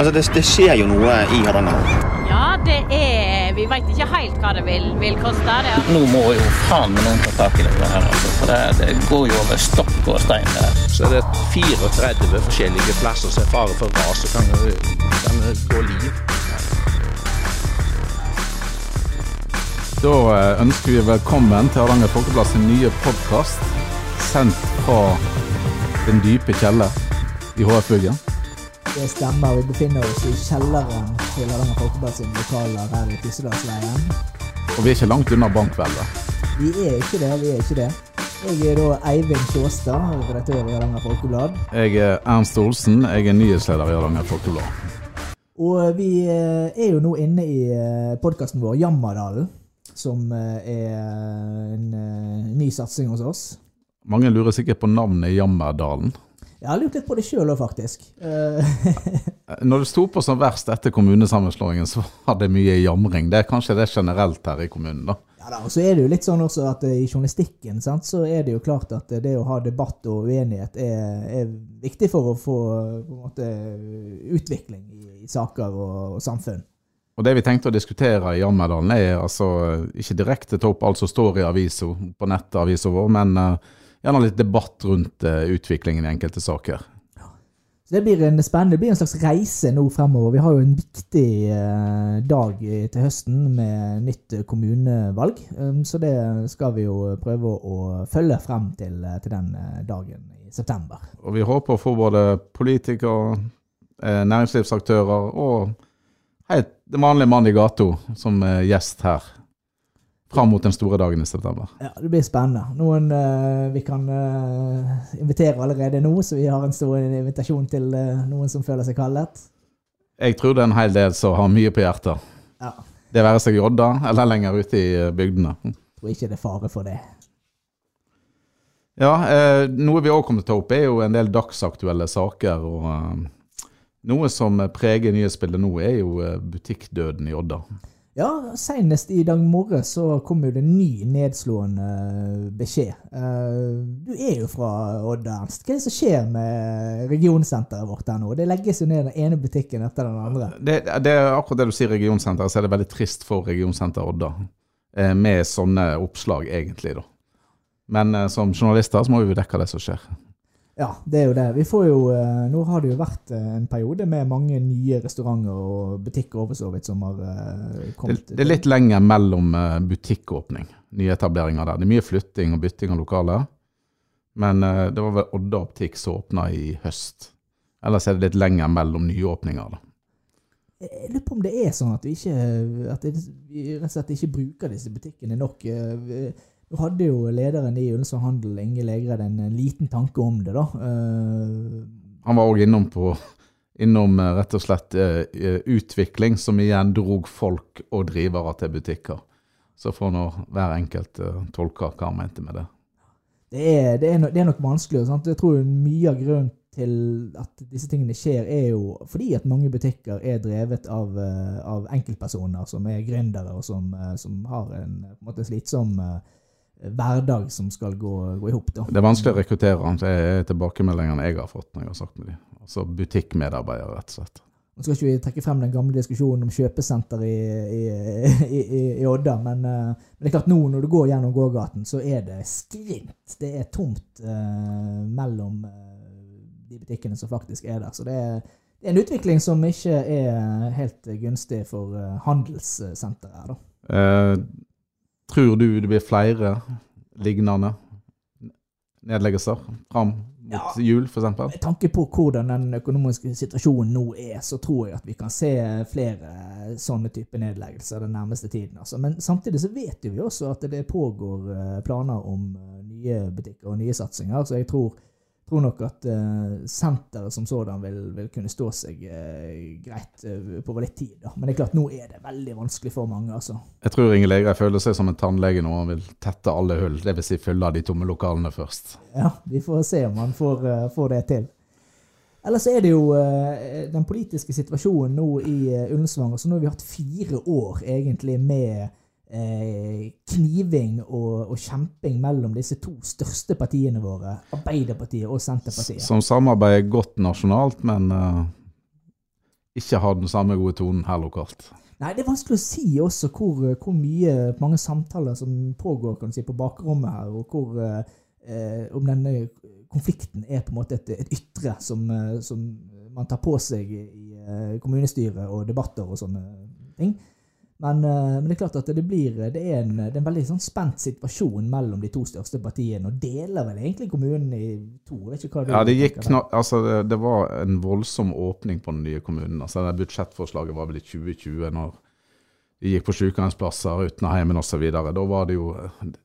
Altså, det, det skjer jo noe i Hardanger. Ja, det er Vi veit ikke helt hva det vil, vil koste. Det. Nå må jo faen meg noen ta tak i dette her, altså. For det, det går jo over stokk og stein der. Så er det 34 forskjellige plasser som er fare for ras og kan, kan gå liv. Da eh, ønsker vi velkommen til Hardanger Folkeplass' sin nye podkast, sendt fra den dype kjeller i HF-byggen. Det stemmer. Vi befinner oss i kjelleren til Hardanger Folkeblad sine lokaler her i Tyssedalsveien. Og vi er ikke langt unna bankveldet. Vi er ikke det, vi er ikke det. Jeg er da Eivind Sjåstad, redaktør i Hardanger Folkeblad. Jeg er Ernst Olsen, jeg er nyhetsleder i Hardanger Folkeblad. Og vi eh, er jo nå inne i podkasten vår Jammerdalen, som eh, er en eh, ny satsing hos oss. Mange lurer sikkert på navnet Jammerdalen. Jeg har lurt litt på det sjøl òg, faktisk. Når det sto på som verst etter kommunesammenslåingen, så var det mye jamring. Det er kanskje det generelt her i kommunen, da. Ja da, og så er det jo litt sånn også at i journalistikken sant, så er det jo klart at det å ha debatt og uenighet er, er viktig for å få måte, utvikling i, i saker og, og, samfunn. Og Det vi tenkte å diskutere i Jammerdalen, er altså ikke direkte ta opp alt som står i avisa på nettavisa vår, men uh, gjerne litt debatt rundt uh, utviklingen i enkelte saker. Så Det blir en spennende, det blir en slags reise nå fremover. Vi har jo en viktig uh, dag til høsten med nytt kommunevalg. Um, så det skal vi jo prøve å følge frem til, til den dagen i september. Og vi håper å få både politikere, næringslivsaktører og helt den vanlige mann i gata som gjest her fram mot den store dagen i september. Ja, Det blir spennende. Noen uh, vi kan uh, invitere allerede nå, så vi har en stor invitasjon til uh, noen som føler seg kallet. Jeg tror det er en hel del som har mye på hjertet. Ja. Det være seg i Odda eller lenger ute i bygdene. Jeg tror ikke det er fare for det. Ja, noe vi òg kommer til å ta opp, er jo en del dagsaktuelle saker. og Noe som preger nyhetsbildet nå, er jo butikkdøden i Odda. Ja, senest i dag morges så kom jo det ny nedslående beskjed. Du er jo fra Odd, Ernst. Hva er det som skjer med regionsenteret vårt her nå? Det legges jo ned den ene butikken etter den andre. Det, det er akkurat det du sier, regionsenteret, så er det veldig trist for regionsenter Odda. Med sånne oppslag, egentlig, da. Men som journalister så må vi jo dekke det som skjer. Ja, det er jo det. Vi får jo, Nå har det jo vært en periode med mange nye restauranter og butikker over så vidt som har kommet. Det, det, er litt lenger mellom butikkåpning, nyetableringer der. Det er mye flytting og bytting av lokaler. Men det var vel Odda optikk som åpna i høst. Ellers er det litt lenger mellom nyåpninger. da. Jeg lurer på om det er sånn at vi ikke, at vi rett og slett ikke bruker disse butikkene nok. Hadde jo lederen i Ullensvang Handel, Inge Legred, en liten tanke om det, da. Uh, Han var òg innom på innom rett og slett utvikling, som igjen drog folk og drivere til butikker. Så får nå hver enkelt tolke hva han mente med det. Det er, det er, nok, det er nok vanskelig. Sant? Jeg tror mye av grunnen til at disse tingene skjer, er jo fordi at mange butikker er drevet av, av enkeltpersoner som er gründere, og som, som har en, en måte slitsom hverdag som skal gå, gå i hop. Det er vanskelig å rekruttere. Det er tilbakemeldingene jeg har fått når jeg har sagt med dem. Altså butikkmedarbeidere, rett og slett. Nå skal ikke vi trekke frem den gamle diskusjonen om kjøpesenter i, i, i, i Odda, men, men, det er klart nå når du går gjennom gågaten, så er det skrint. Det er tomt eh, mellom uh, de butikkene som faktisk er der. Så det er, det er en utvikling som ikke er helt gunstig for uh, handelssenteret. Uh, Tror du det blir flere lignende nedleggelser fram mot ja, jul, f.eks.? Med tanke på hvordan den økonomiske situasjonen nå er, så tror jeg at vi kan se flere sånne type nedleggelser den nærmeste tiden. Altså. Men samtidig så vet vi også at det pågår planer om nye butikker og nye satsinger. Så jeg tror tror nok at uh, senteret som sådan vil, vil, kunne stå seg uh, greit uh, på litt tid. Da. Men det er klart, nå er det veldig vanskelig for mange. altså. Jeg tror Inge Leger føler seg som en tannlege nå. Han vil tette alle hull, dvs. Si fylle de tomme lokalene først. Ja, vi får se om han får, får det til. Ellers er det jo den politiske situasjonen nå i Ullensvang. Så nå har vi hatt fire år egentlig med Eh, kniving og, og, kjemping mellom disse to største partiene våre, Arbeiderpartiet og Senterpartiet. Som samarbeider godt nasjonalt, men uh, ikke har den samme gode tonen her lokalt. Nei, det er vanskelig å si også hvor, hvor mye mange samtaler som pågår kan du si, på bakrommet her, og hvor eh, om denne konflikten er på en måte et, et ytre som, eh, som man tar på seg i eh, kommunestyret og debatter og sånne ting. Men, eh, men det er klart at det blir det er en, det er en veldig sånn spent situasjon mellom de to største partiene, og deler vel egentlig kommunen i to. Jeg vet ikke hva du Ja, det, gikk altså, det, det var en voldsom åpning på den nye kommunen. Altså, det budsjettforslaget var vel i 2020, når de gikk på sykehjemsplasser uten heimen osv. Da var det jo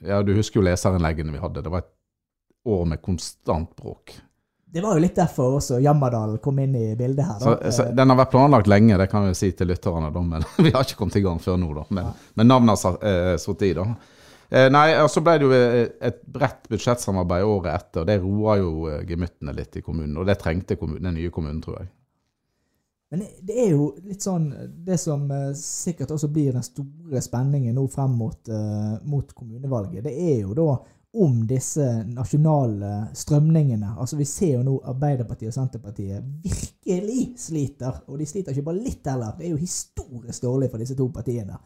Ja, du husker jo leserinnleggene vi hadde. Det var et år med konstant bråk. Det var jo litt derfor også Jammerdal kom inn i bildet her. Så, så, den har vært planlagt lenge, det kan vi si til lytterne, da, men vi har ikke kommet i gang før nå. da. Men, men navnet har eh, sittet i, da. Eh, nei, og Så ble det jo eh, et bredt budsjettsamarbeid året etter, og det roa jo eh, gemyttene litt i kommunen. Og det trengte kommunen, den nye kommunen, tror jeg. Men det er jo litt sånn Det som sikkert også blir den store spenningen nå frem mot, mot kommunevalget, det er jo da om disse nasjonale strømningene. Altså Vi ser jo nå Arbeiderpartiet og Senterpartiet virkelig sliter. Og de sliter ikke bare litt heller. Det er jo historisk dårlig for disse to partiene.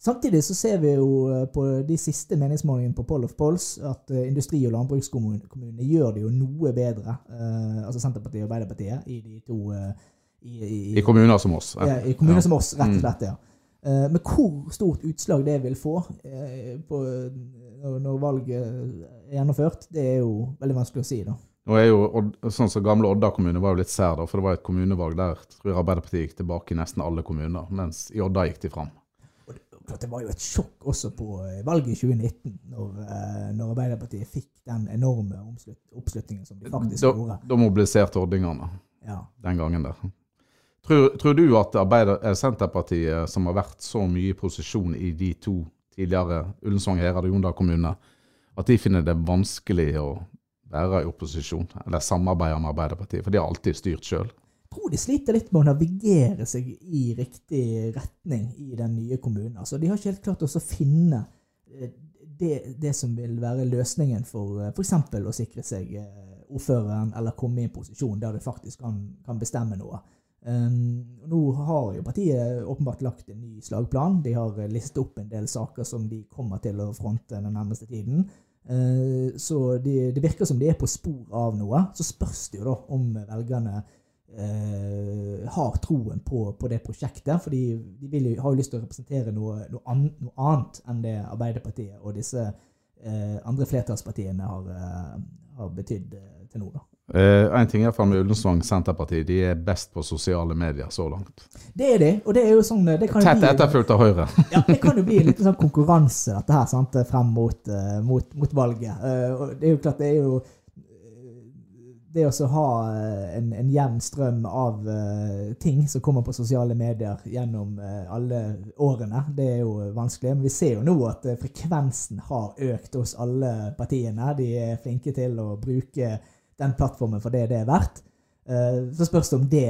Samtidig så ser vi jo eh, på de siste meningsmålingene på Poll of Polls at eh, industri- og landbrukskommunene gjør det jo noe bedre, eh, altså Senterpartiet og Arbeiderpartiet, i de to eh, i, i, I kommuner som oss. ja, I kommuner Ja. som oss, rett og Mm. slett. ja. Eh, Men hvor stort utslag det vil få eh, på, når, valget er gjennomført, det er jo veldig vanskelig å si. da. Nå er jo, sånn som Gamle Odda kommune var jo litt sær, da, for det var et kommunevalg der tror jeg Arbeiderpartiet gikk tilbake i nesten alle kommuner, mens i Odda gikk de fram. Og det, var jo et sjokk også på eh, valget i 2019, når, når Arbeiderpartiet fikk den enorme oppslutningen som de faktisk Da, gjorde. da mobiliserte ordningene Ja. den gangen der. Tror, tror du at Arbeider, eh, Senterpartiet, som har vært så mye i posisjon i de to tidligere Ullensvang, Herad og Jondal kommune, at de finner det vanskelig å være i opposisjon, eller samarbeide med Arbeiderpartiet? For de har alltid styrt sjøl. Jeg tror de sliter litt med å navigere seg i riktig retning i den nye kommunen. Altså, de har ikke helt klart å finne eh, det, det som vil være løsningen for f.eks. å sikre seg eh, ordføreren, eller komme i en posisjon der du faktisk kan, kan bestemme noe. Um, nå har jo partiet åpenbart lagt en ny slagplan. De har eh, listet opp en del saker som de kommer til å fronte den nærmeste tiden. Uh, så det virker som de er på spor av noe. Så spørs det jo da om velgerne uh, har troen på, på det prosjektet. For de, de jo, har jo lyst til å representere noe, noe, an, noe annet enn det Arbeiderpartiet og disse uh, andre flertallspartiene har, har betydd til nå. da. Eh, en ting er med Ullensvang Senterparti, de er best på sosiale medier så langt. Det er de, og det er jo sånn det kan Tett etterfulgt av Høyre. ja, det kan jo bli en liten sånn konkurranse dette her, sant, frem mot, eh, mot, mot valget. Uh, og det er jo klart, det er jo eh, det å ha eh, en, en jevn strøm av uh, ting som kommer på sosiale medier gjennom uh, alle årene, det er jo vanskelig. Men vi ser jo nå at uh, frekvensen har økt hos alle partiene. De er flinke til å bruke den plattformen for det det er verdt. Eh, Så spørs det om det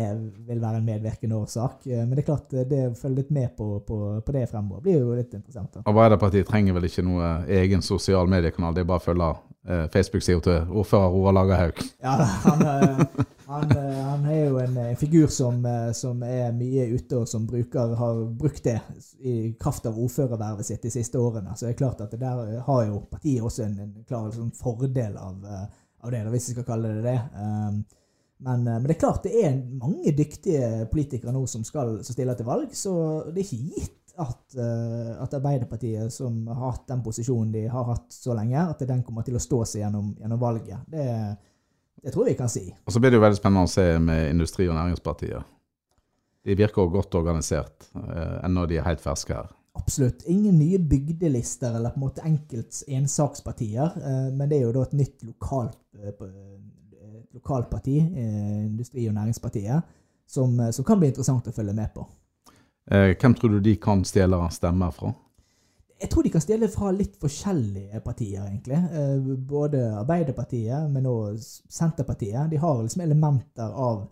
vil være en medvirkende årsak. Eh, Men det er klart, eh, det å følge litt med på, på, på det fremover blir jo litt interessant. da. Arbeiderpartiet trenger vel ikke noe egen sosial mediekanal, det er bare å følge eh, Facebook-sida til ordfører Roar Lagerhaug. Ja, han, han, han er jo en figur som, som er mye ute, og som bruker, har brukt det i kraft av ordførervervet sitt de siste årene. Så det er klart at det der har jo partiet også en, en klar sånn fordel av, av det, hvis vi skal kalle det det. Um, Men, eh, men det er klart det er mange dyktige politikere nå som, skal, som stiller til valg, så det er ikke gitt at, eh, at Arbeiderpartiet, som har hatt den posisjonen de har hatt så lenge, at den kommer til å stå seg gjennom, gjennom valget. Det, det tror jeg vi kan si. Og så blir det jo veldig spennende å se med Industri- og Næringspartiet. De virker godt organisert, eh, ennå de er helt ferske her. Absolutt. Ingen nye bygdelister eller på en måte enkelt ensakspartier, eh, men det er jo da et nytt lokalt, eh, lokalt parti, eh, Industri- og Næringspartiet, som, eh, som kan bli interessant å følge med på. Eh, hvem tror du de kan stjele stemmer fra? Jeg tror de kan stjele fra litt forskjellige partier, egentlig. Eh, Både Arbeiderpartiet, men òg Senterpartiet. De har liksom elementer av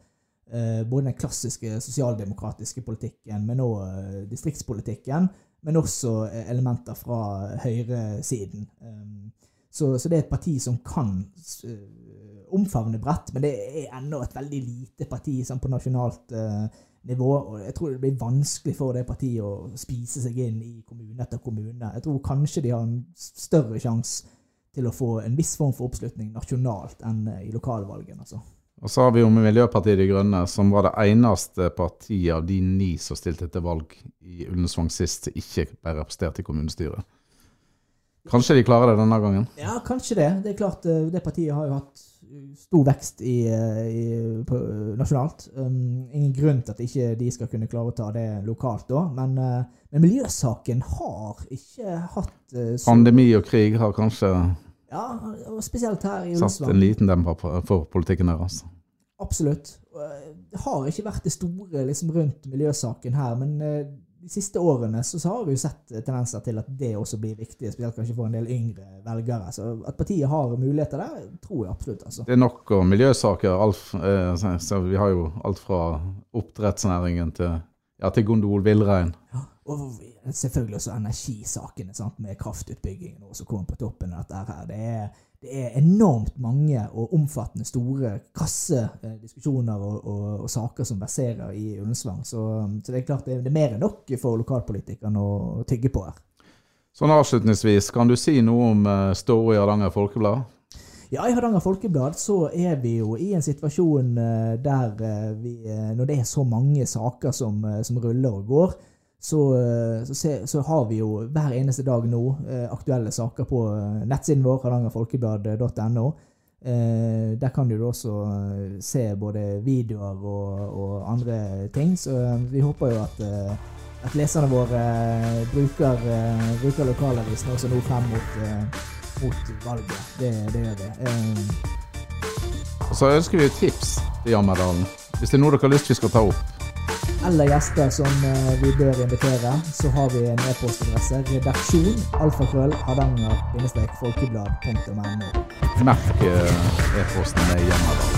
eh, både den klassiske sosialdemokratiske politikken, men òg distriktspolitikken. Men også eh, elementer fra høyresiden. Um, Så, så det er et parti som kan eh, omfavne bredt, men det er ennå et veldig lite parti sånn på nasjonalt eh, nivå. og Jeg tror det blir vanskelig for det partiet å spise seg inn i kommune etter kommune. Jeg tror kanskje de har en større sjanse til å få en viss form for oppslutning nasjonalt enn i lokalvalgene. altså. Og så har vi jo Miljøpartiet De Grønne, som var det eneste partiet av de ni som stilte til valg i Ullensvang sist, som ikke ble representert i kommunestyret. Kanskje de klarer det denne gangen? Ja, kanskje det. Det er klart, eh, det partiet har jo hatt stor vekst i, eh, i, på, nasjonalt. Um, ingen grunn til at ikke de skal kunne klare å ta det lokalt da, men, uh, men miljøsaken har ikke hatt uh, så Pandemi og krig har kanskje ja, og spesielt her i Ullensvang. Satt en liten demper for politikken deres. Absolutt. Det har ikke vært det store liksom, rundt miljøsaken her, men eh, de siste årene så, så, har vi jo sett tendenser til at det også blir viktig, spesielt kanskje for en del yngre velgere. Så at partiet har muligheter der, tror jeg absolutt. Altså. Det er nok om miljøsaker. Alt, eh, så vi har jo alt fra oppdrettsnæringen til, ja, til gondol villrein. Ja, og selvfølgelig også energisakene sant, med kraftutbyggingen som kommer på toppen av dette. her. Det er, det er, enormt mange og omfattende, store, krasse eh, og, og, og, saker som verserer i Ullensvang. Så, så, det er klart det er, det er mer enn nok for lokalpolitikerne å tygge på her. Sånn avslutningsvis, kan du si noe om uh, i Hardanger Folkeblad? Ja, i Hardanger Folkeblad så er vi jo i en situasjon uh, der vi, når det er så mange saker som, som ruller og går, så, eh, så, se, så, har vi jo hver eneste dag nå eh, aktuelle saker på eh, nettsiden vår, hardangerfolkeblad.no. Eh, der kan du også eh, se både videoer og, og, andre ting. Så vi håper jo at, at leserne våre bruker, bruker lokalavisen også nå frem mot, mot valget. Det, det, gjør vi. Eh. så ønsker vi tips til Jammerdalen. Hvis det er noe dere har lyst til vi skal ta opp eller gjester som eh, vi bør invitere, så har vi en e-postadresse. Redaksjon alfakrøll hardanger-folkeblad.no. Merk eh, e-posten med Hjemmerdal.